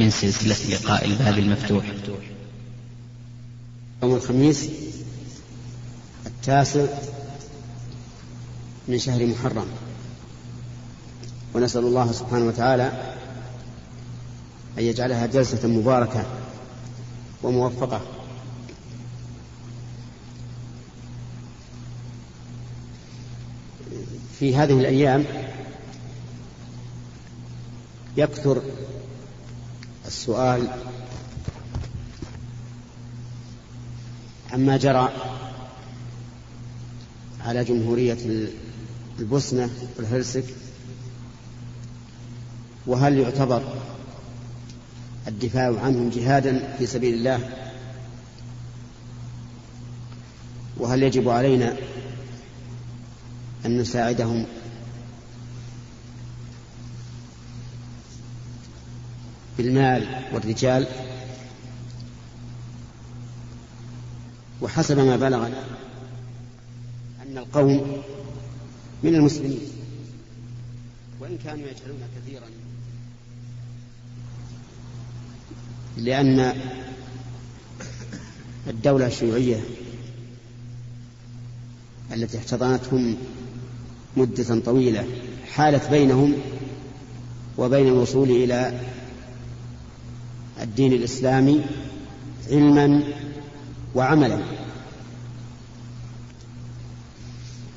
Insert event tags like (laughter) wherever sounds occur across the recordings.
من سلسلة لقاء الباب المفتوح. يوم الخميس التاسع من شهر محرم. ونسأل الله سبحانه وتعالى أن يجعلها جلسة مباركة وموفقة. في هذه الأيام يكثر السؤال عما جرى على جمهورية البوسنة والهرسك وهل يعتبر الدفاع عنهم جهادا في سبيل الله؟ وهل يجب علينا أن نساعدهم بالمال والرجال وحسب ما بلغنا أن القوم من المسلمين وإن كانوا يجهلون كثيرا لأن الدولة الشيوعية التي احتضنتهم مدة طويلة حالت بينهم وبين الوصول إلى الدين الإسلامي علما وعملا.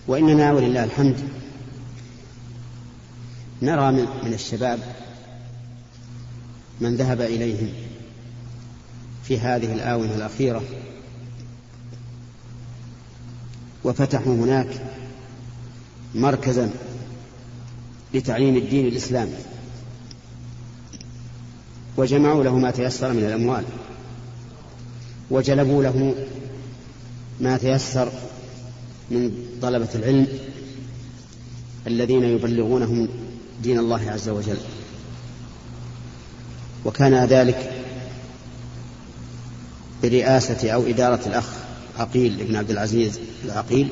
وإننا ولله الحمد نرى من الشباب من ذهب إليهم في هذه الآونة الأخيرة وفتحوا هناك مركزا لتعليم الدين الإسلامي. وجمعوا له ما تيسر من الأموال. وجلبوا له ما تيسر من طلبة العلم الذين يبلغونهم دين الله عز وجل. وكان ذلك برئاسة أو إدارة الأخ عقيل بن عبد العزيز العقيل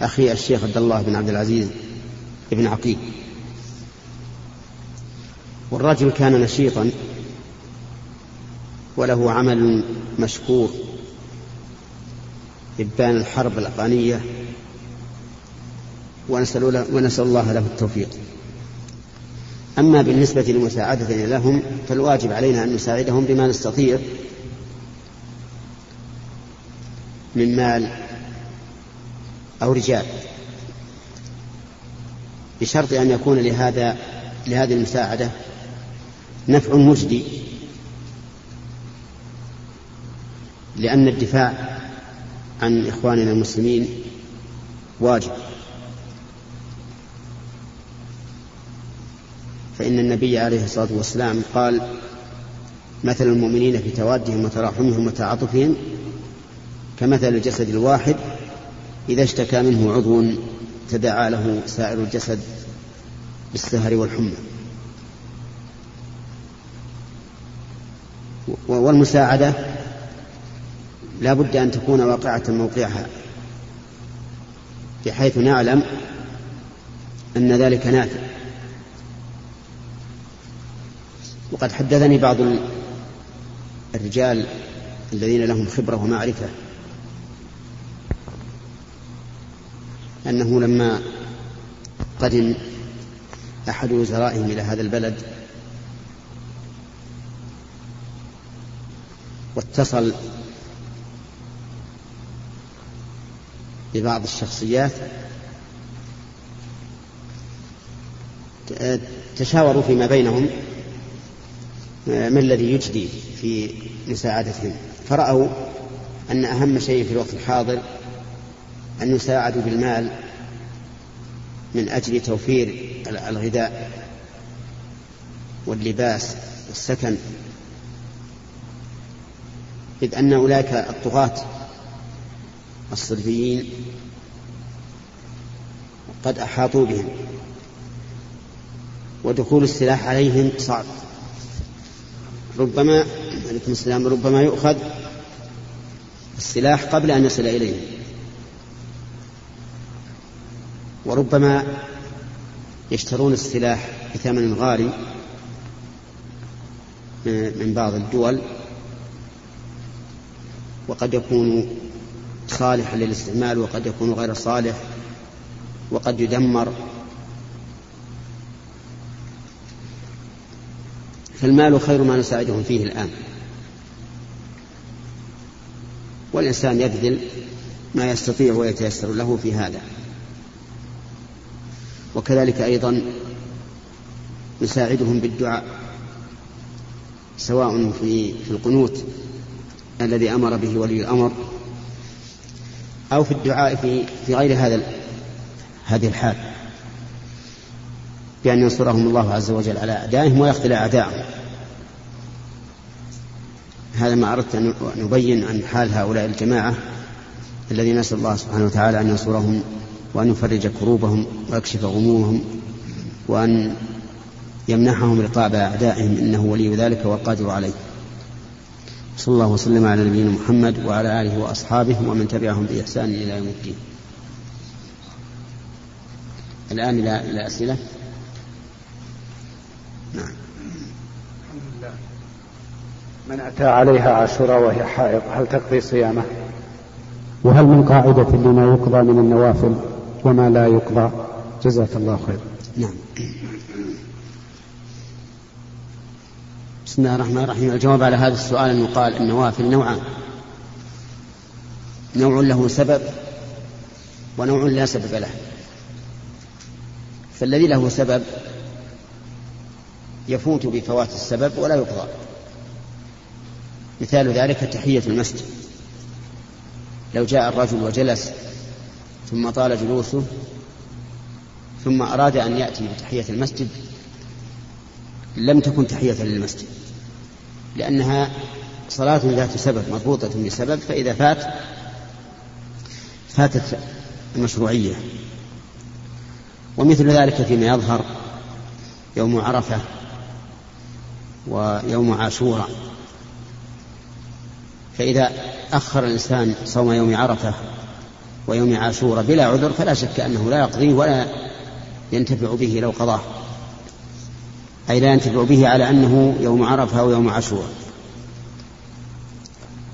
أخي الشيخ عبد الله بن عبد العزيز بن عقيل. والرجل كان نشيطا. وله عمل مشكور. إبان الحرب الأفغانية. ونسأل, ونسأل الله له التوفيق. أما بالنسبة لمساعدتنا لهم فالواجب علينا أن نساعدهم بما نستطيع. من مال أو رجال. بشرط أن يكون لهذا لهذه المساعدة نفع مجدي. لأن الدفاع عن إخواننا المسلمين واجب. فإن النبي عليه الصلاة والسلام قال مثل المؤمنين في توادهم وتراحمهم وتعاطفهم كمثل الجسد الواحد إذا اشتكى منه عضو تداعى له سائر الجسد بالسهر والحمى. والمساعدة لا بد أن تكون واقعة موقعها بحيث نعلم أن ذلك نافع. وقد حدثني بعض الرجال الذين لهم خبرة ومعرفة أنه لما قدم أحد وزرائهم إلى هذا البلد واتصل ببعض الشخصيات تشاوروا فيما بينهم ما الذي يجدي في مساعدتهم؟ فرأوا أن أهم شيء في الوقت الحاضر أن يساعدوا بالمال من أجل توفير الغذاء واللباس والسكن. إذ أن أولئك الطغاة الصلبيين قد أحاطوا بهم ودخول السلاح عليهم صعب. ربما عليكم السلام ربما يؤخذ السلاح قبل أن يصل إليهم. وربما يشترون السلاح بثمن غالي من بعض الدول وقد يكون صالحا للاستعمال وقد يكون غير صالح وقد يدمر. فالمال خير ما نساعدهم فيه الآن. والإنسان يبذل ما يستطيع ويتيسر له في هذا. وكذلك أيضا نساعدهم بالدعاء سواء في في القنوت الذي أمر به ولي الأمر أو في الدعاء في في غير هذا هذه الحال. بأن ينصرهم الله عز وجل على أعدائهم ويقتل أعداءهم. هذا ما أردت أن نبين عن حال هؤلاء الجماعة الذين نسأل الله سبحانه وتعالى أن ينصرهم وأن يفرج كروبهم ويكشف غمومهم وأن يمنحهم رقاب أعدائهم إنه ولي ذلك والقادر عليه. صلى الله وسلم على نبينا محمد وعلى آله وأصحابه ومن تبعهم بإحسان إلى يوم الدين. الآن إلى إلى أسئلة. نعم. الحمد لله. من أتى عليها عاشوراء وهي حائض هل تقضي صيامه؟ وهل من قاعدة لما يقضى من النوافل وما لا يقضى؟ جزاك الله خير. نعم. بسم الله الرحمن الرحيم. الجواب على هذا السؤال أن يقال النوافل نوعان. نوع له سبب ونوع لا سبب له. فالذي له سبب يفوت بفوات السبب ولا يقضى. مثال ذلك تحية المسجد. لو جاء الرجل وجلس ثم طال جلوسه ثم أراد أن يأتي بتحية المسجد لم تكن تحية للمسجد. لأنها صلاة ذات سبب مربوطة بسبب فإذا فات فاتت المشروعية. ومثل ذلك فيما يظهر يوم عرفة ويوم عاشوراء. فإذا أخر الإنسان صوم يوم عرفة ويوم عاشوراء بلا عذر فلا شك أنه لا يقضيه ولا ينتفع به لو قضاه. أي لا ينتفع به على أنه يوم عرفة أو يوم عاشوراء.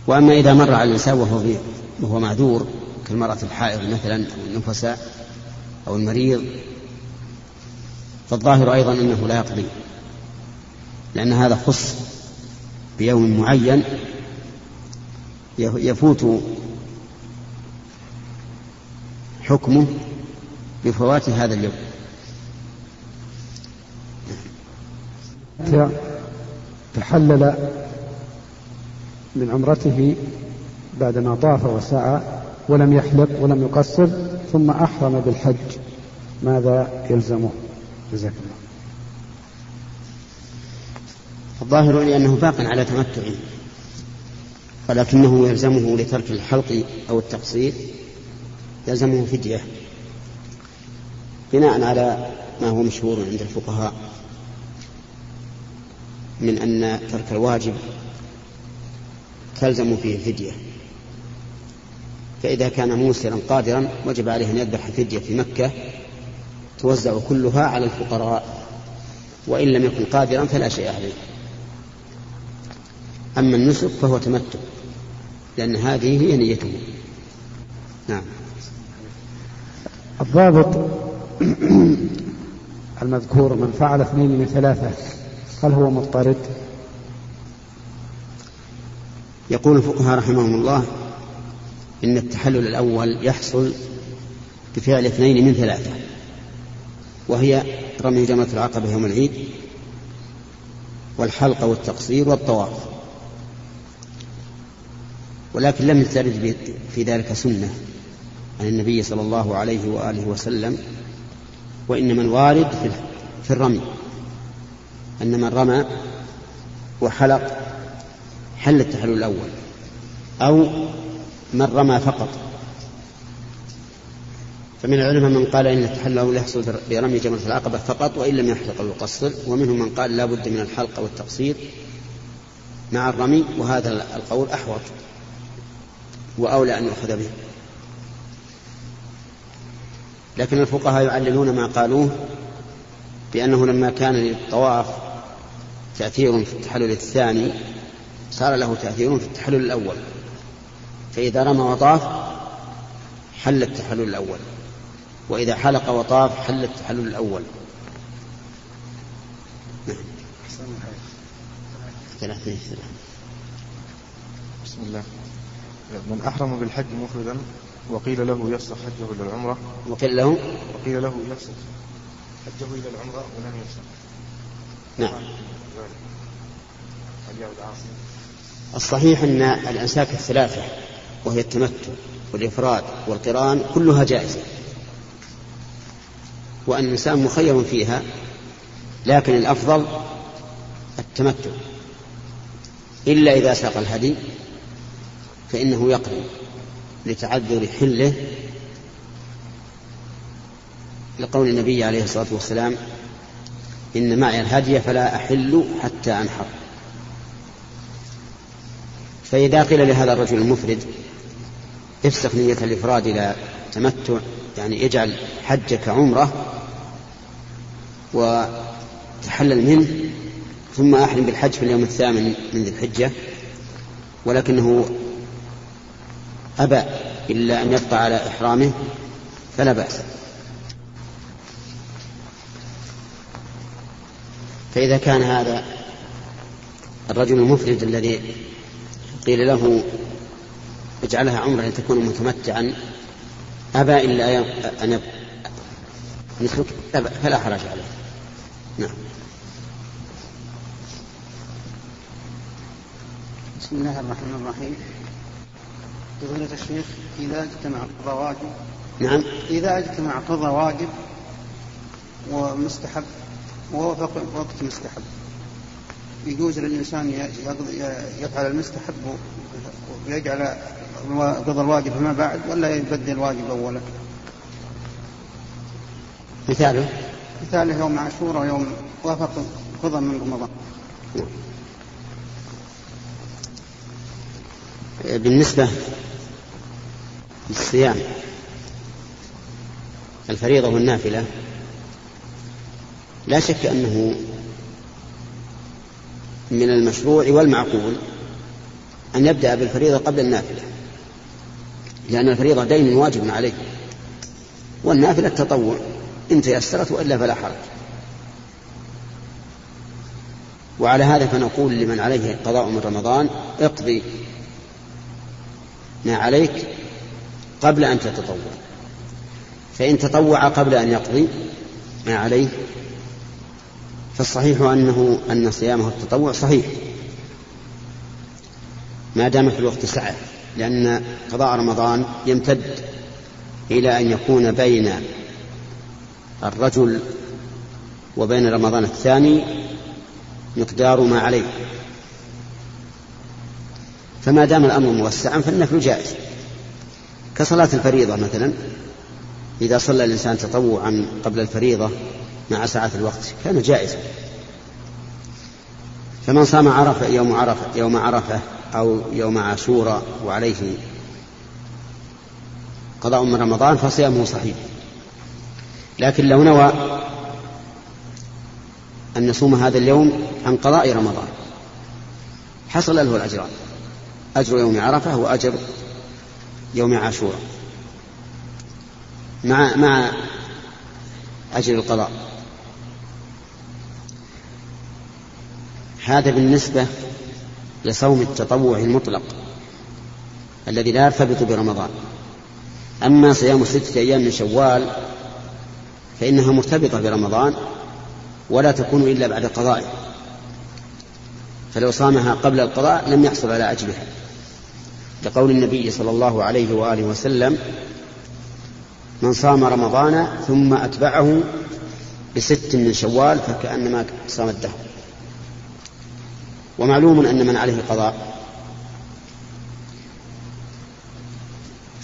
وأما إذا مر على الإنسان وهو, وهو معذور كالمرأة الحائض مثلا أو النفساء أو المريض فالظاهر أيضا أنه لا يقضي لأن هذا خص بيوم معين يفوت حكمه بفوات هذا اليوم. تحلل من عمرته بعدما طاف وسعى ولم يحلق ولم يقصر ثم أحرم بالحج. ماذا يلزمه؟ جزاك الله. الظاهر لي أنه باق على تمتعه ولكنه يلزمه لترك الحلق أو التقصير يلزمه فدية بناء على ما هو مشهور عند الفقهاء. من أن ترك الواجب تلزم فيه الفدية. فإذا كان موسرا قادرا وجب عليه أن يذبح الفدية في مكة توزع كلها على الفقراء. وإن لم يكن قادرا فلا شيء عليه. أما النسك فهو تمتع لأن هذه هي نيته. نعم. الضابط (clears throat) المذكور من فعل اثنين من ثلاثة. هل هو مضطرد؟ يقول الفقهاء رحمهم الله إن التحلل الأول يحصل بفعل اثنين من ثلاثة وهي رمي جمرة العقبة يوم العيد والحلقة والتقصير والطواف ولكن لم ترد في ذلك سنة عن النبي صلى الله عليه وآله وسلم وإنما الوارد في الرمي أن من رمى وحلق حل التحلل الأول أو من رمى فقط. فمن العلماء من قال إن التحلل يحصل برمي جمرة العقبة فقط وإن لم يحلق أو يقصر ومنهم من قال لا بد من الحلق والتقصير مع الرمي وهذا القول أحوط وأولى أن يؤخذ به. لكن الفقهاء يعللون ما قالوه بأنه لما كان للطواف تأثير في التحلل الثاني صار له تأثير في التحلل الأول. فإذا رمى وطاف حل التحلل الأول. وإذا حلق وطاف حل التحلل الأول. ثلاثين بسم الله. من أحرم بالحج مفردا وقيل له يفسخ حجه إلى العمرة. وقيل له؟ وقيل له يفسخ حجه إلى العمرة ولم يفسخ. نعم. الصحيح أن الأنساك الثلاثة وهي التمتع والإفراد والقران كلها جائزة. وأن الإنسان مخير فيها لكن الأفضل التمتع. إلا إذا ساق الهدي فإنه يقضي لتعذر حله لقول النبي عليه الصلاة والسلام إن معي الهدي فلا أحل حتى أنحر. فإذا قيل لهذا الرجل المفرد افسخ نية الإفراد إلى تمتع يعني اجعل حجك عمرة وتحلل منه ثم أحرم بالحج في اليوم الثامن من ذي الحجة. ولكنه أبى إلا أن يبقى على إحرامه فلا بأس. فإذا كان هذا الرجل المفرد الذي قيل له اجعلها عمرة لتكون متمتعا أبى إلا أن يبقى مثلك فلا حرج عليه. نعم. بسم الله الرحمن الرحيم. فضيلة الشيخ إذا اجتمع قضى واجب نعم. إذا اجتمع قضى واجب ومستحب ووافق وقت مستحب. يجوز للإنسان يفعل المستحب ويجعل قضى الواجب فيما بعد ولا يبدل الواجب أولا. مثاله؟ مثاله يوم عاشوراء ويوم وافق قضى من رمضان. بالنسبة للصيام الفريضة والنافلة لا شك أنه من المشروع والمعقول أن يبدأ بالفريضة قبل النافلة لأن الفريضة دين واجب عليه والنافلة التطوع إن تيسرت وإلا فلا حرج. وعلى هذا فنقول لمن عليه قضاء من رمضان اقضي ما عليك قبل أن تتطوع. فإن تطوع قبل أن يقضي ما عليه فالصحيح أنه أن صيامه التطوع صحيح. ما دام في الوقت سعة لأن قضاء رمضان يمتد إلى أن يكون بين الرجل وبين رمضان الثاني مقدار ما عليه. فما دام الأمر موسعا فالنفل جائز. كصلاة الفريضة مثلا إذا صلى الإنسان تطوعا قبل الفريضة مع ساعة الوقت. كان جائزا فمن صام عرفة يوم عرفة يوم عرفة أو يوم عاشوراء وعليه قضاء من رمضان فصيامه صحيح. لكن لو نوى أن يصوم هذا اليوم عن قضاء رمضان حصل له الأجران أجر يوم عرفة وأجر يوم عاشوراء مع مع أجر القضاء. هذا بالنسبة لصوم التطوع المطلق الذي لا يرتبط برمضان. أما صيام ستة أيام من شوال فإنها مرتبطة برمضان ولا تكون إلا بعد قضائه فلو صامها قبل القضاء لم يحصل على أجرها لقول النبي صلى الله عليه وآله وسلم من صام رمضان ثم أتبعه بست من شوال فكأنما صام الدهر. ومعلوم أن من عليه قضاء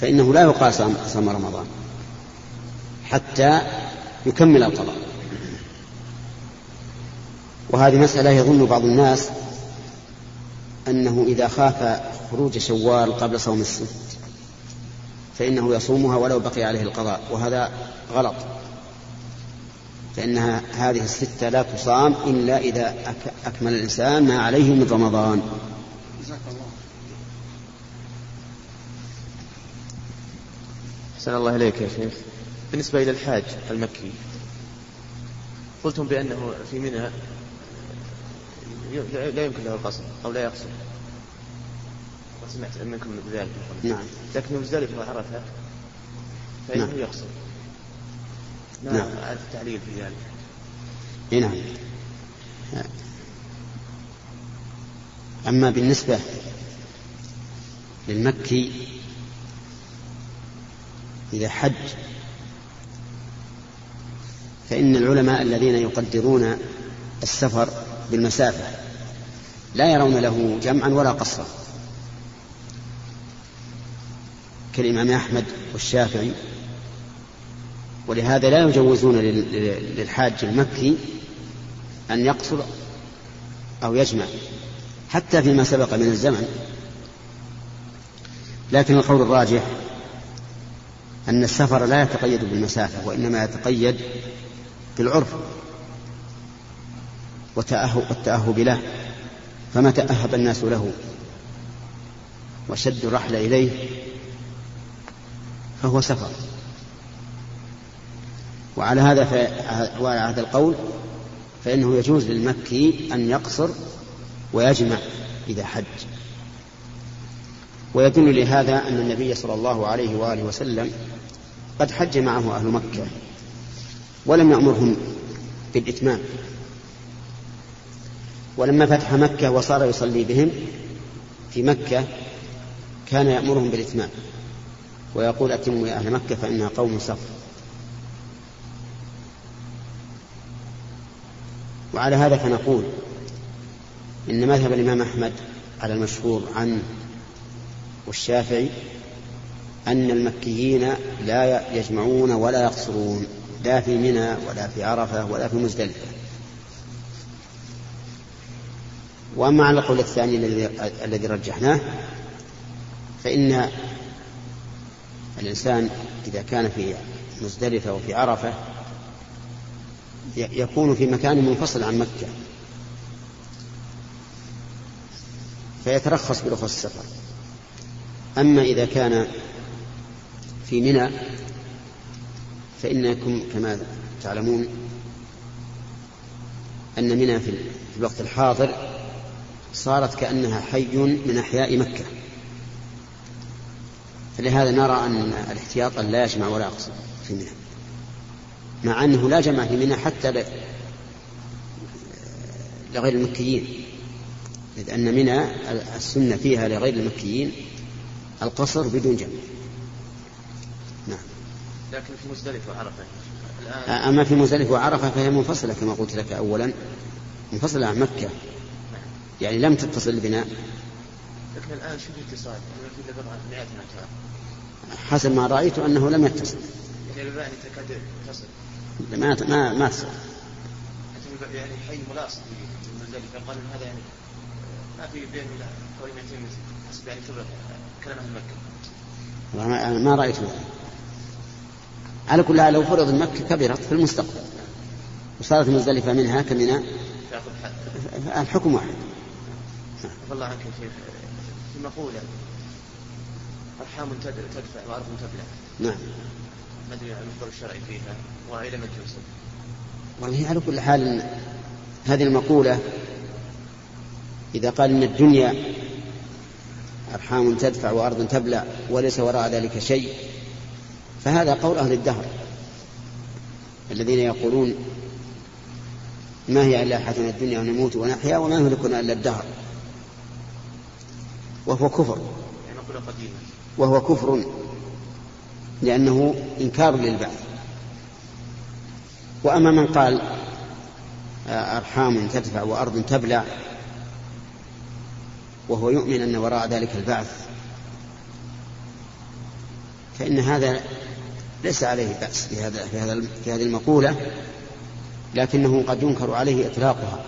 فإنه لا يقال صام رمضان حتى يكمل القضاء. وهذه مسألة يظن بعض الناس أنه إذا خاف خروج شوال قبل صوم الست فإنه يصومها ولو بقي عليه القضاء وهذا غلط. فإنها هذه الستة لا تصام إلا إذا أكمل الإنسان ما عليه من رمضان. أحسن الله إليك يا شيخ. بالنسبة إلى الحاج المكي قلتم بأنه في منى لا يمكن له القصر أو لا يقصر. وسمعت منكم بذلك نعم. لكن مزدلفة وعرفة فإنه نعم. يقصر. ما نعم التعليل في ذلك. إي نعم. أما بالنسبة للمكي إذا حج فإن العلماء الذين يقدرون السفر بالمسافة لا يرون له جمعا ولا قصرا. كالإمام أحمد والشافعي ولهذا لا يجوزون للحاج المكي أن يقصر أو يجمع حتى فيما سبق من الزمن. لكن القول الراجح أن السفر لا يتقيد بالمسافة وإنما يتقيد بالعرف والتأهب له فمتى أهب الناس له وشدوا الرحل إليه فهو سفر. وعلى هذا وعلى هذا القول فإنه يجوز للمكي أن يقصر ويجمع إذا حج. ويدل لهذا أن النبي صلى الله عليه وآله وسلم قد حج معه أهل مكة ولم يأمرهم بالإتمام. ولما فتح مكة وصار يصلي بهم في مكة كان يأمرهم بالإتمام. ويقول أتموا يا أهل مكة فإنها قوم صف وعلى هذا فنقول إن مذهب الإمام أحمد على المشهور عنه والشافعي أن المكيين لا يجمعون ولا يقصرون لا في منى ولا في عرفة ولا في مزدلفة. وأما على القول الثاني الذي رجحناه فإن الإنسان إذا كان في مزدلفة وفي عرفة يكون في مكان منفصل عن مكة. فيترخص برخص السفر. أما إذا كان في منى فإنكم كما تعلمون أن منى في الوقت الحاضر صارت كأنها حي من أحياء مكة. فلهذا نرى أن الاحتياط لا يجمع ولا يقصر في منى. مع أنه لا جمع في منى حتى لغير المكيين. إذ أن منى السنة فيها لغير المكيين القصر بدون جمع. نعم. لكن في مزدلفة وعرفة. الآن أما في مزدلفة وعرفة فهي منفصلة كما قلت لك أولا. منفصلة عن مكة. يعني لم تتصل بنا. لكن الآن شو الاتصال؟ حسب ما رأيت أنه لم يتصل. يعني الآن تكاد تصل. ما ما ما تصل يعني حي ملاصق بمزدلفة قالوا هذا يعني ما في بين حوالي 200 متر حسب يعني كلام أهل مكة. ما, ما رأيت على كل حال لو فرض مكة كبرت في المستقبل. وصارت مزدلفة منها كمنى الحكم واحد. الله عنك يا شيخ في مقولة أرحام تدفع وأرض تبلع نعم. ما أدري عن المصدر الشرعي فيها وإلى من توصل والله على كل حال هذه المقولة إذا قال إن الدنيا أرحام تدفع وأرض تبلع وليس وراء ذلك شيء فهذا قول أهل الدهر الذين يقولون ما هي إلا حياتنا الدنيا ونموت ونحيا وما يهلكنا إلا الدهر. وهو كفر. وهو كفر. لأنه إنكار للبعث. وأما من قال أرحام تدفع وأرض تبلع وهو يؤمن أن وراء ذلك البعث فإن هذا ليس عليه بأس في هذا في هذا في هذه المقولة لكنه قد ينكر عليه إطلاقها.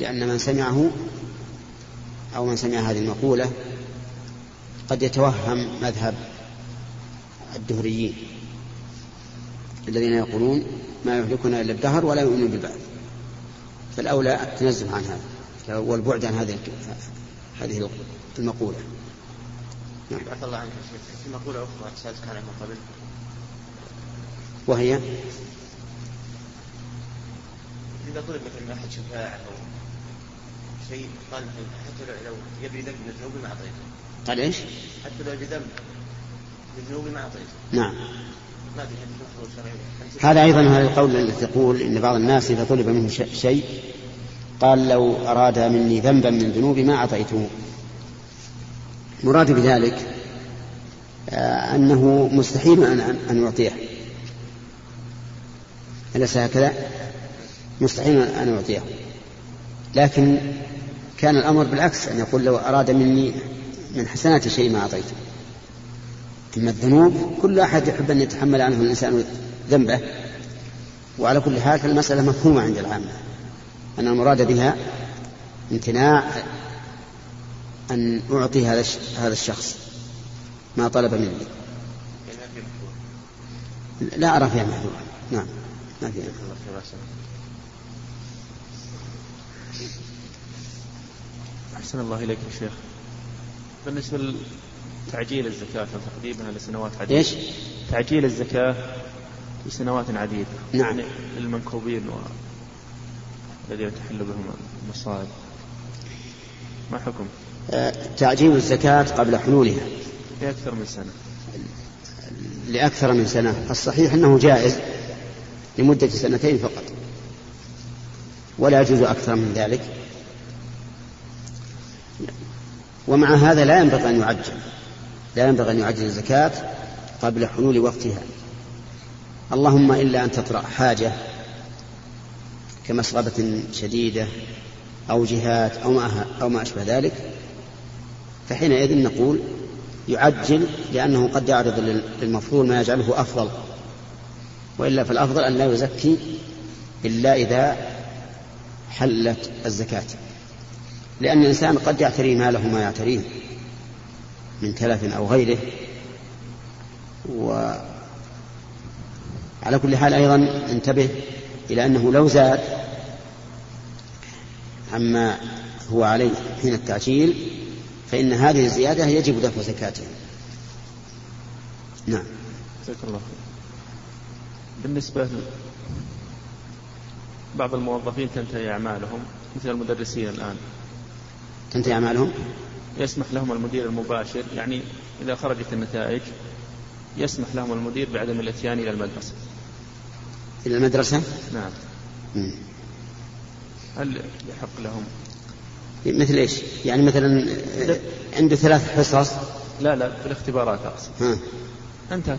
لأن من سمعه أو من سمع هذه المقولة قد يتوهم مذهب الدهريين الذين يقولون ما يهلكنا إلا الدهر ولا يؤمنون بالبعث. فالأولى التنزه عن هذا والبعد عن هذه هذه المقولة. نعم. الله عنك في مقولة أخرى سألتك عنها من قبل. وهي؟ إذا طلب مثلا أحد شفاعة أو شيء قال حتى لو يبي ذنب من الذنوب ما أعطيته. قال إيش؟ حتى لو يبي ذنب. ما أعطيته. نعم. ما هذا أيضا هذا القول الذي تقول إن بعض الناس إذا طلب منه شيء قال لو أراد مني ذنبا من ذنوبي ما أعطيته. مراد بذلك آه، أنه مستحيل أن أن يعطيه أليس هكذا؟ مستحيل أن يعطيه لكن كان الأمر بالعكس أن يقول لو أراد مني من حسنات شيء ما أعطيته. أما الذنوب كل أحد يحب أن يتحمل عنه الإنسان ذنبه. وعلى كل حال فالمسألة مفهومة عند العامة. أن المراد بها امتناع أن أعطي هذا هذا الشخص ما طلب مني. لا أرى فيها محذورا نعم. ما فيها. أحسن الله إليك يا شيخ. بالنسبة لتعجيل الزكاة وتقديمها لسنوات عديدة. إيش؟ تعجيل الزكاة لسنوات عديدة. نعم. يعني للمنكوبين و... الذين تحل بهم المصائب. ما حكم؟ آه، تعجيل الزكاة قبل حلولها. لأكثر من سنة. لأكثر من سنة. الصحيح أنه جائز لمدة سنتين فقط. ولا يجوز أكثر من ذلك. ومع هذا لا ينبغي أن يعجل. لا ينبغي أن يعجل الزكاة قبل حلول وقتها. اللهم إلا أن تطرأ حاجة كمسغبة شديدة أو جهات أو ما, أو ما أشبه ذلك فحينئذ نقول يعجل لأنه قد يعرض للمفضول ما يجعله أفضل. وإلا فالأفضل أن لا يزكي إلا إذا حلت الزكاة. لأن الإنسان قد يعتري ماله ما يعتريه. من تلف أو غيره. وعلى كل حال أيضا انتبه إلى أنه لو زاد عما هو عليه حين التعجيل فإن هذه الزيادة يجب دفع زكاتها نعم. جزاك الله بالنسبة بعض الموظفين تنتهي أعمالهم مثل المدرسين الآن. تنتهي أعمالهم؟ يسمح لهم المدير المباشر يعني إذا خرجت النتائج يسمح لهم المدير بعدم الإتيان إلى المدرسة إلى المدرسة؟ نعم مم. هل يحق لهم مثل إيش؟ يعني مثلا عنده ثلاث حصص لا لا في الاختبارات أقصد. انتهت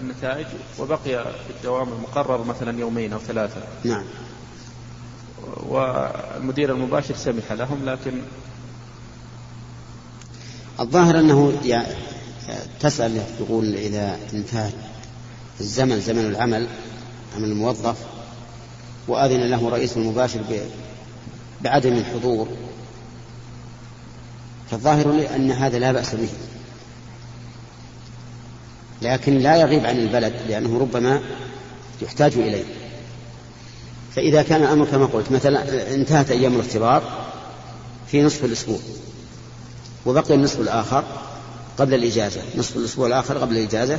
النتائج وبقي في الدوام المقرر مثلا يومين أو ثلاثة نعم والمدير المباشر سمح لهم لكن الظاهر أنه يعني تسأل تقول إذا انتهى الزمن زمن العمل عمل الموظف وأذن له رئيس المباشر بعدم الحضور فالظاهر لي أن هذا لا بأس به. لكن لا يغيب عن البلد لأنه ربما يحتاج إليه. فإذا كان الأمر كما قلت مثلا انتهت أيام الاختبار في نصف الأسبوع. وبقي النصف الآخر قبل الإجازة نصف الأسبوع الآخر قبل الإجازة.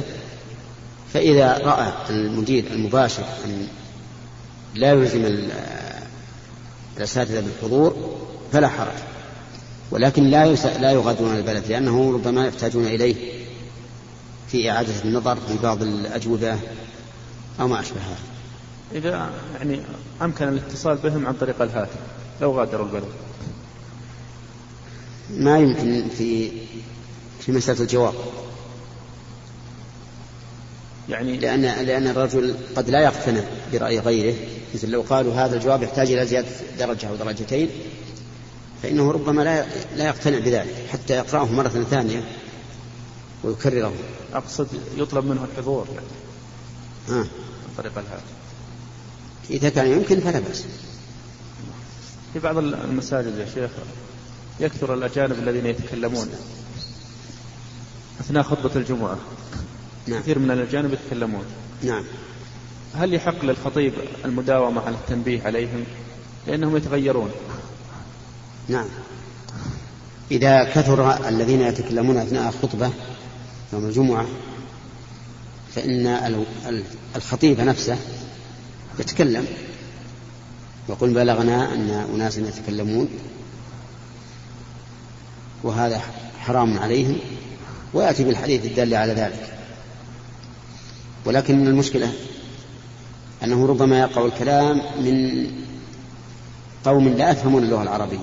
فإذا رأى المدير المباشر أن لا يلزم الأساتذة بالحضور فلا حرج. ولكن لا لا يغادرون البلد لأنه ربما يحتاجون إليه في إعادة النظر في بعض الأجوبة أو ما أشبه هذا إذا يعني أمكن الاتصال بهم عن طريق الهاتف لو غادروا البلد. ما يمكن في في مسألة الجواب. يعني لأن لأن الرجل قد لا يقتنع برأي غيره. مثل لو قالوا هذا الجواب يحتاج إلى زيادة درجة أو درجتين فإنه ربما لا لا يقتنع بذلك حتى يقرأه مرة ثانية ويكرره. أقصد يطلب منه الحضور يعني. آه. عن طريق الهاتف. إذا كان يمكن فلا بأس. في بعض المساجد يا شيخ يكثر الأجانب الذين يتكلمون. أثناء خطبة الجمعة نعم. كثير من الأجانب يتكلمون. نعم. هل يحق للخطيب المداومة على التنبيه عليهم؟ لأنهم يتغيرون. نعم. إذا كثر الذين يتكلمون أثناء الخطبة يوم الجمعة فإن الخطيب نفسه يتكلم. يقول بلغنا أن أناسا يتكلمون. وهذا حرام عليهم ويأتي بالحديث الدال على ذلك. ولكن المشكلة أنه ربما يقع الكلام من قوم لا يفهمون اللغة العربية.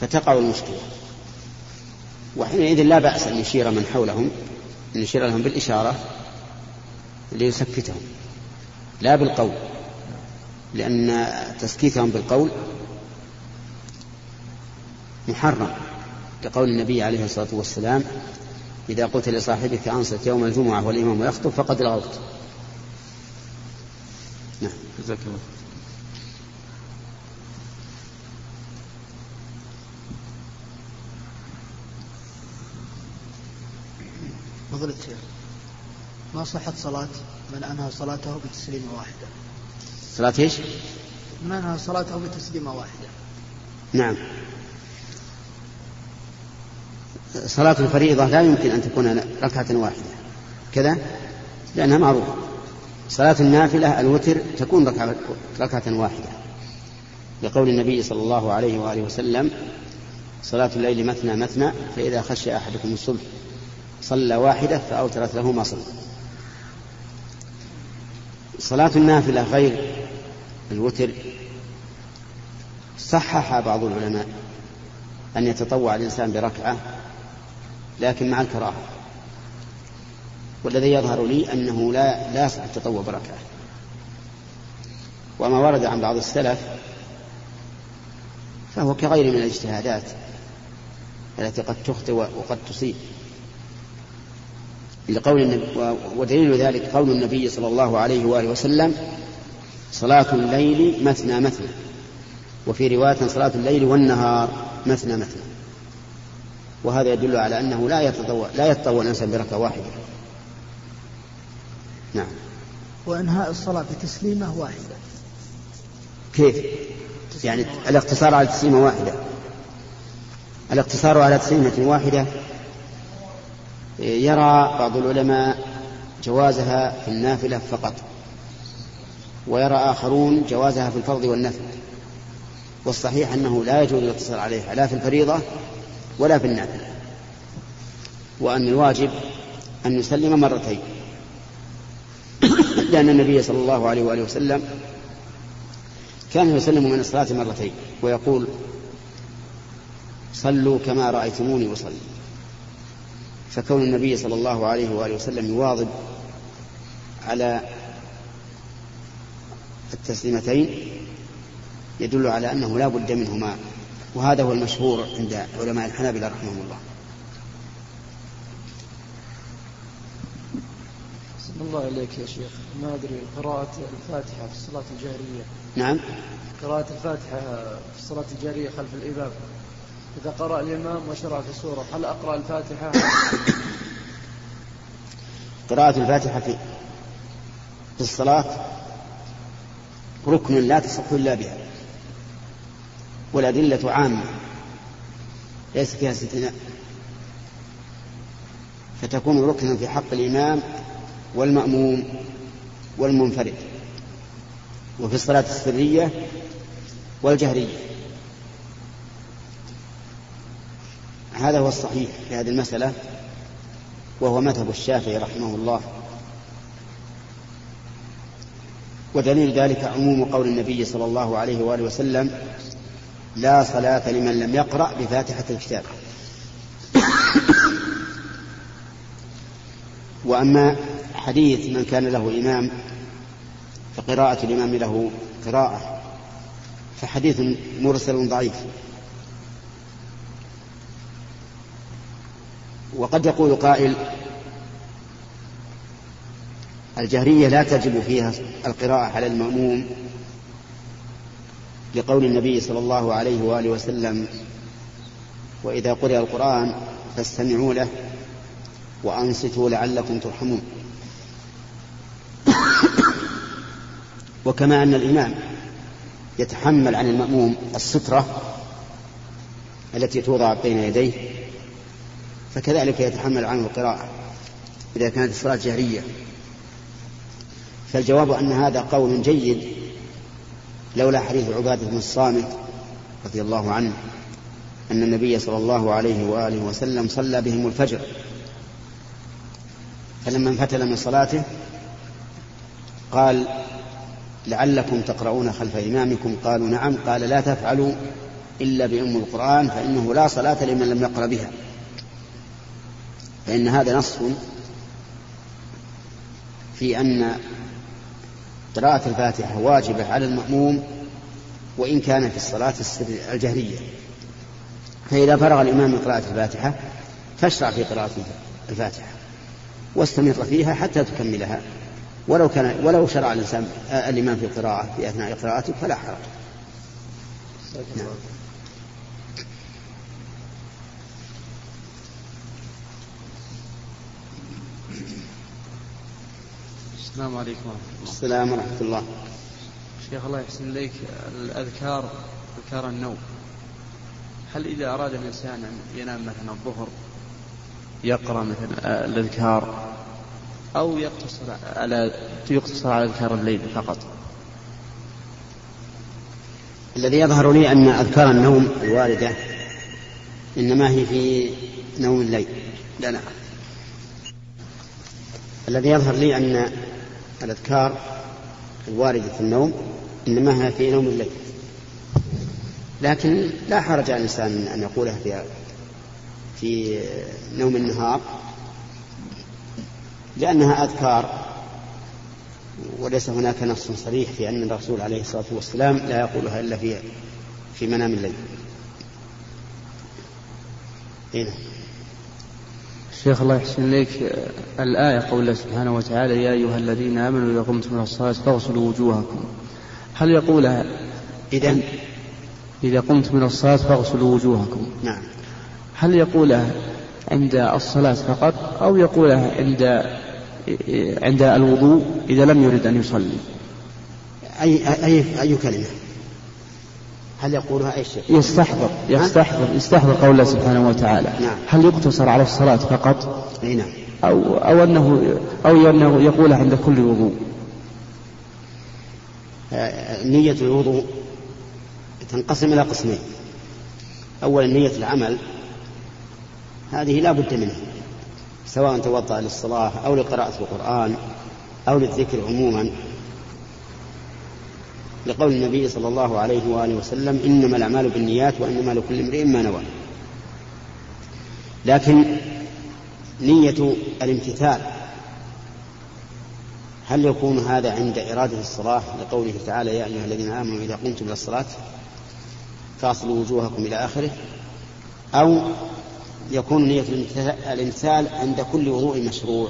فتقع المشكلة. وحينئذ لا بأس أن يشير من حولهم أن يشير لهم بالإشارة ليسكتهم. لا بالقول. لأن تسكيتهم بالقول محرم لقول النبي عليه الصلاة والسلام إذا قلت لصاحبك أنصت يوم الجمعة والإمام يخطب فقد لغوت نعم. جزاك الله فضيلة الشيخ ما صحت صلاة من أنهى صلاته بتسليمة واحدة؟ صلاة إيش؟ من أنهى صلاته بتسليمة واحدة. نعم. صلاة الفريضة لا يمكن أن تكون ركعة واحدة. كذا؟ لأنها معروفة. صلاة النافلة الوتر تكون ركعة, ركعة واحدة. لقول النبي صلى الله عليه وآله وسلم صلاة الليل مثنى مثنى فإذا خشي أحدكم الصبح صلى واحدة فأوترت له ما صلى. صلاة النافلة غير الوتر. صحح بعض العلماء أن يتطوع الإنسان بركعة لكن مع الكراهة. والذي يظهر لي أنه لا لا يصح التطوع بركعة. وما ورد عن بعض السلف فهو كغير من الاجتهادات التي قد تخطئ وقد تصيب. لقول النبي ودليل ذلك قول النبي صلى الله عليه وآله وسلم صلاة الليل مثنى مثنى. وفي رواية صلاة الليل والنهار مثنى مثنى. وهذا يدل على أنه لا يتطوع لا يتطوع الإنسان بركعة واحدة. نعم. وإنهاء الصلاة بتسليمة واحدة. كيف؟ يعني الاقتصار على تسليمة واحدة. الاقتصار على تسليمة واحدة يرى بعض العلماء جوازها في النافلة فقط ويرى آخرون جوازها في الفرض والنفل. والصحيح أنه لا يجوز الاقتصار عليها لا في الفريضة ولا في النافلة. وأن الواجب أن يسلم مرتين. لأن النبي صلى الله عليه وآله وسلم كان يسلم من الصلاة مرتين ويقول صلوا كما رأيتموني أصلي. فكون النبي صلى الله عليه وآله وسلم يواظب على التسليمتين يدل على أنه لا بد منهما وهذا هو المشهور عند علماء الحنابلة رحمهم الله. الله عليك يا شيخ. ما أدري قراءة الفاتحة في الصلاة الجهرية نعم. قراءة الفاتحة في الصلاة الجهرية خلف الإمام إذا قرأ الإمام وشرع في السورة هل أقرأ الفاتحة؟ قراءة الفاتحة في في الصلاة ركن لا تصح إلا بها والأدلة عامة ليس فيها استثناء فتكون ركنا في حق الإمام والمأموم والمنفرد وفي الصلاة السرية والجهرية. هذا هو الصحيح في هذه المسألة وهو مذهب الشافعي رحمه الله. ودليل ذلك عموم قول النبي صلى الله عليه وآله وسلم لا صلاة لمن لم يقرأ بفاتحة الكتاب. وأما حديث من كان له إمام فقراءة الإمام له قراءة فحديث مرسل ضعيف. وقد يقول قائل الجهرية لا تجب فيها القراءة على المأموم لقول النبي صلى الله عليه وآله وسلم وإذا قرأ القرآن فاستمعوا له وأنصتوا لعلكم ترحمون. وكما أن الإمام يتحمل عن المأموم السترة التي توضع بين يديه فكذلك يتحمل عنه القراءة إذا كانت الصلاة جهرية فالجواب أن هذا قول جيد لولا حديث عبادة بن الصامت رضي الله عنه أن النبي صلى الله عليه وآله وسلم صلى بهم الفجر. فلما انفتل من صلاته قال لعلكم تقرؤون خلف إمامكم؟ قالوا نعم. قال لا تفعلوا إلا بأم القرآن فإنه لا صلاة لمن لم يقرأ بها. فإن هذا نص في أن قراءة الفاتحة واجبة على المأموم وإن كان في الصلاة الجهرية فإذا فرغ الإمام من قراءة الفاتحة فاشرع في قراءة الفاتحة واستمر فيها حتى تكملها ولو كان ولو شرع الإنسان الإمام في القراءة في أثناء قراءته فلا حرج. نعم. السلام عليكم. ورحمة الله السلام ورحمة الله. شيخ الله يحسن إليك. الأذكار أذكار النوم. هل إذا أراد الإنسان أن ينام مثلا الظهر يقرأ مثلا الأذكار أو يقتصر على يقتصر على أذكار الليل فقط؟ الذي يظهر لي أن أذكار النوم الواردة إنما هي في نوم الليل. لا لا. الذي يظهر لي أن الأذكار الواردة في النوم إنما هي في نوم الليل لكن لا حرج على الإنسان أن يقولها في في نوم النهار لأنها أذكار وليس هناك نص صريح في أن الرسول عليه الصلاة والسلام لا يقولها إلا في في منام الليل. هنا. شيخ الله يحسن إليك الآية قول الله سبحانه وتعالى يا أيها الذين آمنوا إذا قمتم إلى الصلاة فاغسلوا وجوهكم. هل يقولها إذا إذا قمتم إلى الصلاة فاغسلوا وجوهكم. نعم. هل يقولها عند الصلاة فقط أو يقولها عند عند الوضوء إذا لم يرد أن يصلي؟ أي أي أي كلمة؟ هل يقولها أي شيء؟ يستحضر يستحضر يستحضر قول الله سبحانه وتعالى. نعم. هل يقتصر على الصلاة فقط؟ أي نعم. أو أو أنه أو أنه يقولها عند كل وضوء؟ نية الوضوء تنقسم إلى قسمين. أولا نية العمل هذه لا بد منها سواء توضأ للصلاة أو لقراءة القرآن أو للذكر عموما. لقول النبي صلى الله عليه وآله وسلم إنما الأعمال بالنيات وإنما لكل امرئ ما نوى. لكن نية الامتثال هل يكون هذا عند إرادة الصلاة لقوله تعالى يا أيها الذين آمنوا إذا قمتم إلى الصلاة فاصلوا وجوهكم إلى آخره؟ أو يكون نية الامتثال عند كل وضوء مشروع؟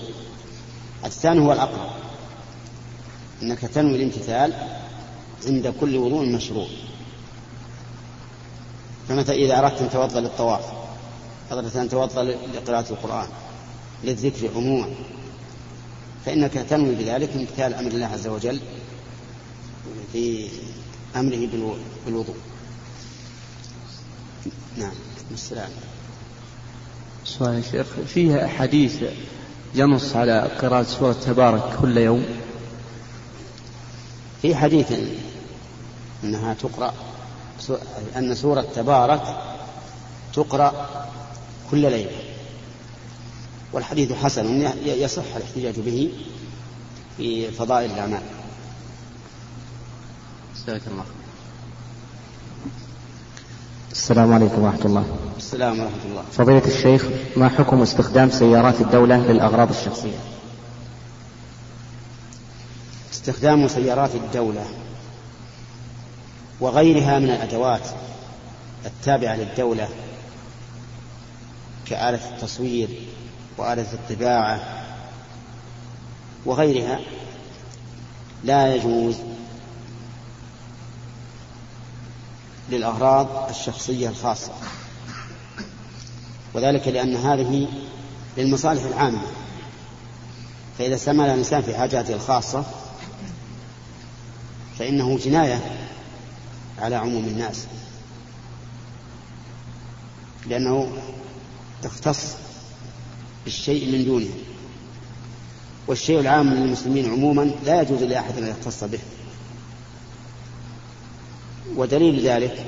الثاني هو الأقرب أنك تنوي الامتثال عند كل وضوء مشروع. فمثلا إذا أردت أن توضأ للطواف أردت أن توضأ لقراءة القرآن للذكر عموما فإنك تنوي بذلك امتثال أمر الله عز وجل في أمره بالوضوء. نعم السلام. سؤال شيخ فيها حديث ينص على قراءة سورة تبارك كل يوم؟ في حديث أنها تقرأ أن سورة تبارك تقرأ كل ليلة. والحديث حسن يصح الاحتجاج به في فضائل الأعمال. جزاك الله السلام عليكم ورحمة الله. السلام ورحمة الله. فضيلة الشيخ ما حكم استخدام سيارات الدولة للأغراض الشخصية؟ استخدام سيارات الدولة وغيرها من الأدوات التابعة للدولة كآلة التصوير وآلة الطباعة وغيرها لا يجوز للأغراض الشخصية الخاصة. وذلك لأن هذه للمصالح العامة. فإذا استعمل الإنسان في حاجاته الخاصة فإنه جناية على عموم الناس. لأنه تختص بالشيء من دونه. والشيء العام للمسلمين عموما لا يجوز لأحد أن يختص به. ودليل ذلك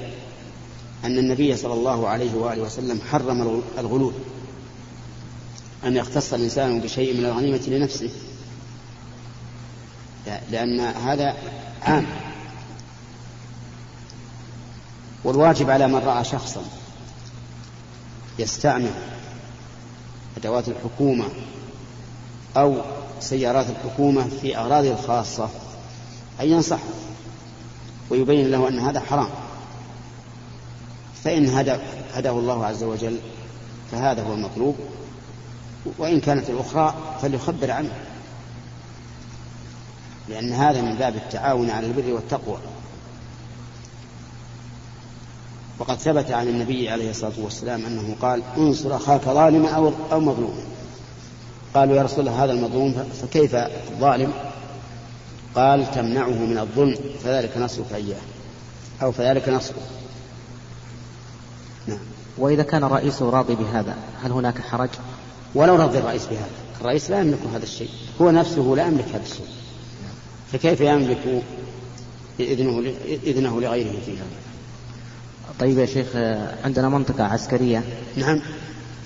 أن النبي صلى الله عليه وآله وسلم حرم الغلول أن يختص الإنسان بشيء من الغنيمة لنفسه. لأن هذا عام. والواجب على من رأى شخصا يستعمل أدوات الحكومة أو سيارات الحكومة في أغراضه الخاصة أن ينصحه ويبين له أن هذا حرام. فإن هدى هداه الله عز وجل فهذا هو المطلوب وإن كانت الأخرى فليخبر عنه لأن هذا من باب التعاون على البر والتقوى. وقد ثبت عن النبي عليه الصلاة والسلام أنه قال انصر أخاك ظالما أو أو مظلوما. قالوا يا رسول الله هذا المظلوم فكيف الظالم؟ قال تمنعه من الظلم فذلك نصرك إياه. أو فذلك نصره نعم. وإذا كان رئيسه راضي بهذا هل هناك حرج؟ ولو رضي الرئيس بهذا الرئيس لا يملك هذا الشيء. هو نفسه لا يملك هذا الشيء. فكيف يملك إذنه, إذنه لغيره في هذا؟ طيب يا شيخ عندنا منطقة عسكرية. نعم.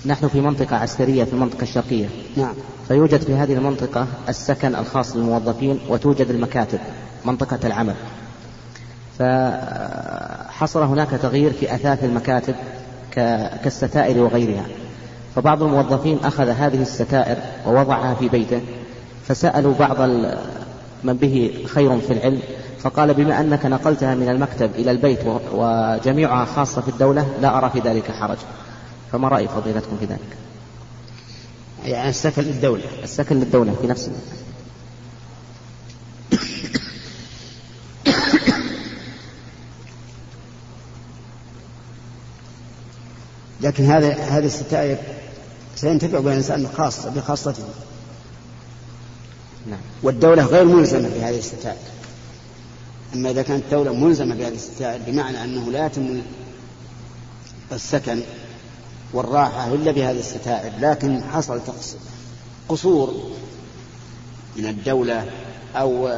نحن في منطقة عسكرية في المنطقة الشرقية. نعم. فيوجد في هذه المنطقة السكن الخاص للموظفين وتوجد المكاتب منطقة العمل. فحصل هناك تغيير في أثاث المكاتب كالستائر وغيرها. فبعض الموظفين أخذ هذه الستائر ووضعها في بيته فسألوا بعض من به خير في العلم فقال بما أنك نقلتها من المكتب إلى البيت وجميعها خاصة في الدولة لا أرى في ذلك حرج. فما رأي فضيلتكم في ذلك؟ يعني السكن للدولة. السكن للدولة في نفس لكن هذا هذه الستائر سينتفع بها الإنسان خاصة بخاصته. نعم. والدولة غير ملزمة بهذه الستائر. أما إذا كانت الدولة ملزمة بهذه الستائر بمعنى أنه لا يتم السكن والراحة إلا بهذه الستائر لكن حصل قصور من الدولة أو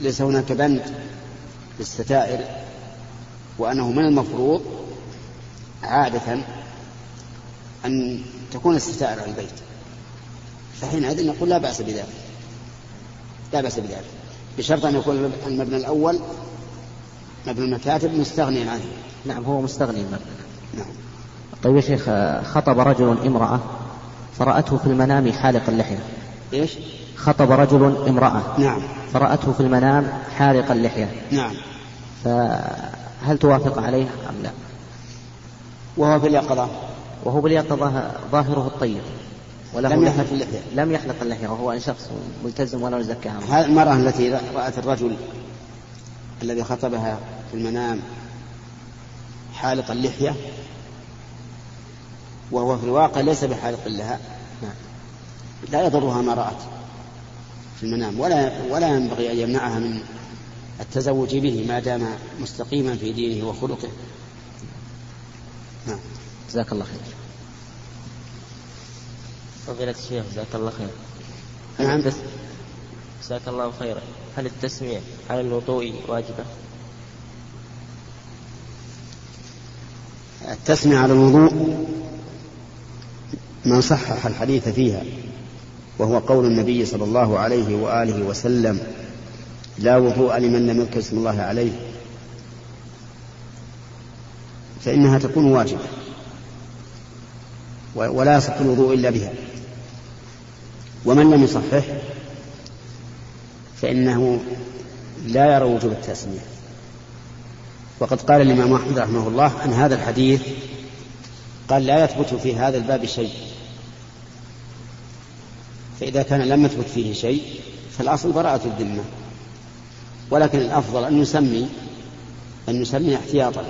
ليس هناك بند للستائر وأنه من المفروض عادة أن تكون الستائر على البيت. فحينئذ نقول لا بأس بذلك. لا بأس بذلك. بشرط أن يكون المبنى الأول مبنى المكاتب مستغنيا عنه. نعم هو مستغني المبنى. نعم. طيب يا شيخ خطب رجل امرأة فرأته في المنام حالق اللحية. إيش؟ خطب رجل امرأة نعم. فرأته في المنام حالق اللحية. نعم. فهل توافق عليه أم لا؟ وهو في اليقظة. وهو باليقظة ظاهره الطيب. لم يحلق اللحية. لم يحلق اللحية وهو شخص ملتزم ولا يزكاها هذه المرأة التي رأت الرجل الذي خطبها في المنام حالق اللحية وهو في الواقع ليس بحالق لها لا يضرها ما رأت في المنام ولا ولا ينبغي أن يمنعها من التزوج به ما دام مستقيما في دينه وخلقه. نعم. جزاك الله خير. فضيلة الشيخ جزاك الله خير. نعم. جزاك الله خيرا. هل التسمية على الوضوء واجبة؟ التسمية على الوضوء من صحح الحديث فيها وهو قول النبي صلى الله عليه وآله وسلم لا وضوء لمن لم يذكر اسم الله عليه فإنها تكون واجبة. ولا يصح الوضوء إلا بها. ومن لم يصحح فإنه لا يرى وجوب التسمية. وقد قال الإمام أحمد رحمه الله عن هذا الحديث قال لا يثبت في هذا الباب شيء. فإذا كان لم يثبت فيه شيء فالأصل براءة الذمة. ولكن الأفضل أن نسمي أن نسمي احتياطا.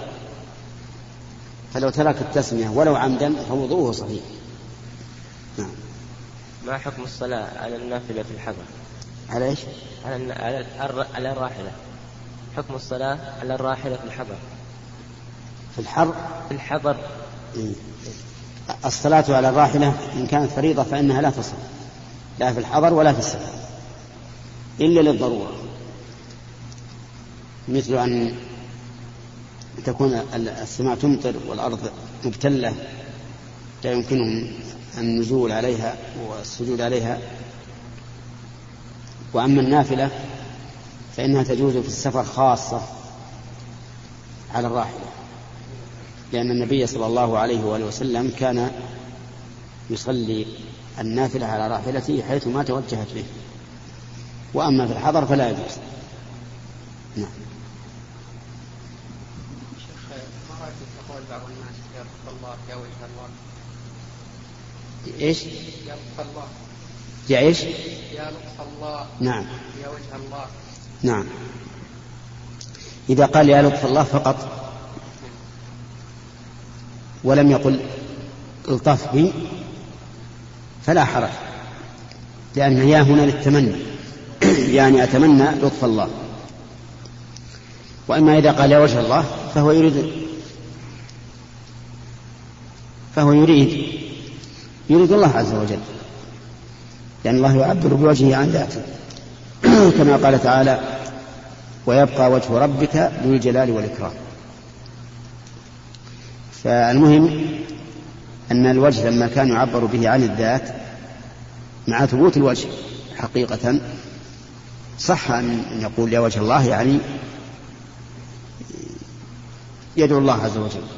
فلو ترك التسمية ولو عمدا فوضوءه صحيح. نعم. ما حكم الصلاة على النافلة في الحضر؟ على إيش؟ على على الر- على الراحلة. حكم الصلاة على الراحلة في الحضر. في الحر؟ في الحضر. إيه. الصلاة على الراحلة إن كانت فريضة فإنها لا تصح. لا في الحضر ولا في السفر إلا للضرورة. مثل أن تكون ال- السماء تمطر والأرض مبتلة لا يمكنهم النزول عليها والسجود عليها. وأما النافلة فإنها تجوز في السفر خاصة على الراحلة لأن النبي صلى الله عليه وآله وسلم كان يصلي النافلة على راحلته حيث ما توجهت به. وأما في الحضر فلا يجوز. نعم شيخ ما رايك في قول بعض الناس يا لطف الله يا وجه الله. إيش؟ يا لطف الله. يا إيش؟ يا لطف الله. نعم. يا وجه الله. نعم. إذا قال يا لطف الله فقط. ولم يقل الطف بي فلا حرج. لأن يا هنا للتمني. (clears throat) يعني أتمنى لطف الله. وأما إذا قال يا وجه الله فهو يريد فهو يريد يريد الله عز وجل لأن الله يعبر بوجهه عن ذاته. (clears throat) كما قال تعالى ويبقى وجه ربك ذو الجلال والإكرام. فالمهم أن الوجه لما كان يعبر به عن الذات مع ثبوت الوجه حقيقة صح أن يقول يا وجه الله يعني يدعو الله عز وجل.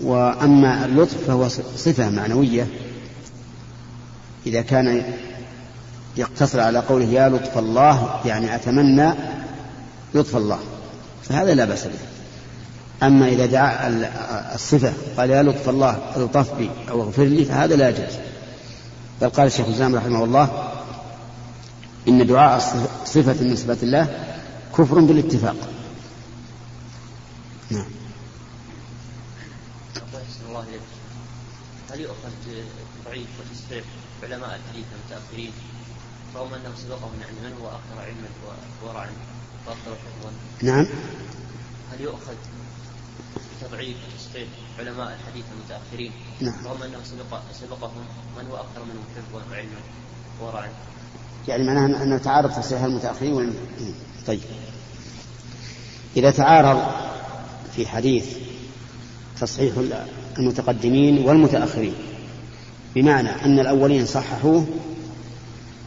وأما اللطف فهو صفة معنوية. إذا كان يقتصر على قوله يا لطف الله يعني أتمنى لطف الله فهذا لا بأس به. أما إذا دعا الصفة قال يا لطف الله ألطف بي أو اغفر لي فهذا لا يجوز. بل قال الشيخ الإسلام رحمه الله إن دعاء صفة من صفات الله كفر بالاتفاق. نعم. الله إليك هل يؤخذ ضعيف وتصحيح علماء الحديث المتأخرين رغم أنه سبقهم يعني من هو أكثر علما وورعا وأكثر حفظا نعم. هل يؤخذ تضعيف وتصحيح علماء الحديث المتأخرين نعم. رغم أنه سبق سبقهم من هو أكثر منهم حفظا وعلما وورعا يعني معناها أن تعارض تصحيح المتأخرين وال... طيب. إذا تعارض في حديث تصحيح المتقدمين والمتأخرين. بمعنى أن الأولين صححوه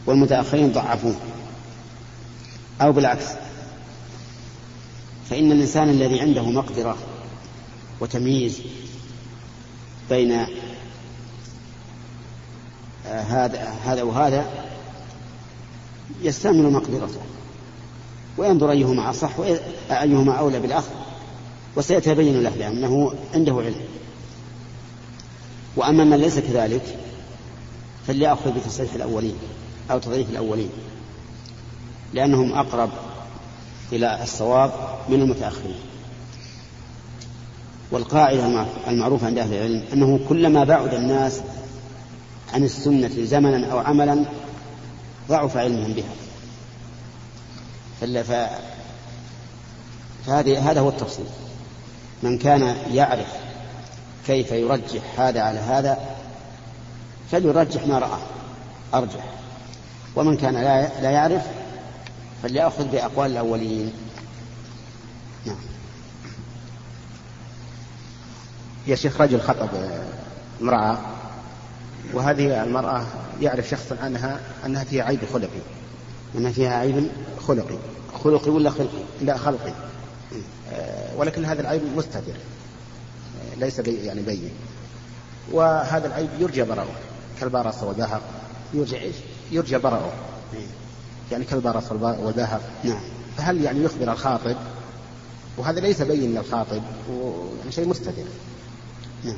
والمتأخرين ضعفوه. أو بالعكس. فإن الإنسان الذي عنده مقدرة وتمييز بين هذا هذا وهذا يستعمل مقدرته. وينظر أيهما أصح وأيهما أولى بالأخذ وسيتبين له لأنه عنده علم. وأما من ليس كذلك فليأخذ بتصحيح الأولين أو تضعيف الأولين لأنهم أقرب إلى الصواب من المتأخرين. والقاعدة المعروفة عند أهل العلم أنه كلما بعد الناس عن السنة زمنا أو عملا ضعف علمهم بها. ف... فهذه هذا هو التفصيل. من كان يعرف كيف يرجح هذا على هذا فليرجح ما رآه أرجح. ومن كان لا لا يعرف فليأخذ بأقوال الأولين. نعم. يا شيخ رجل خطب امرأة وهذه المرأة يعرف شخص عنها أنها فيها عيب خلقي. أنها فيها عيب خلقي. خلقي ولا خلقي؟ لا خلقي. ولكن هذا العيب مستتر ليس بي يعني بين. وهذا العيب يرجى براءه كالبرص والذهب يرجى إيش؟ يرجى براءه يعني كالبرص والذهب نعم. فهل يعني يخبر الخاطب؟ وهذا ليس بين للخاطب. ويعني شيء مستتر نعم.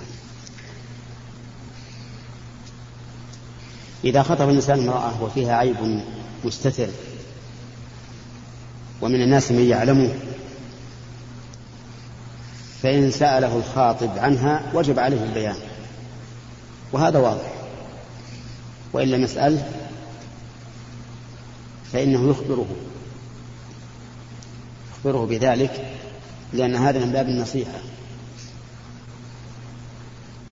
إذا خطب الإنسان امرأة وفيها عيب مستتر ومن الناس من يعلمه فإن سأله الخاطب عنها وجب عليه البيان وهذا واضح. وإن لم يسأله فإنه يخبره يخبره بذلك لأن هذا من باب النصيحة.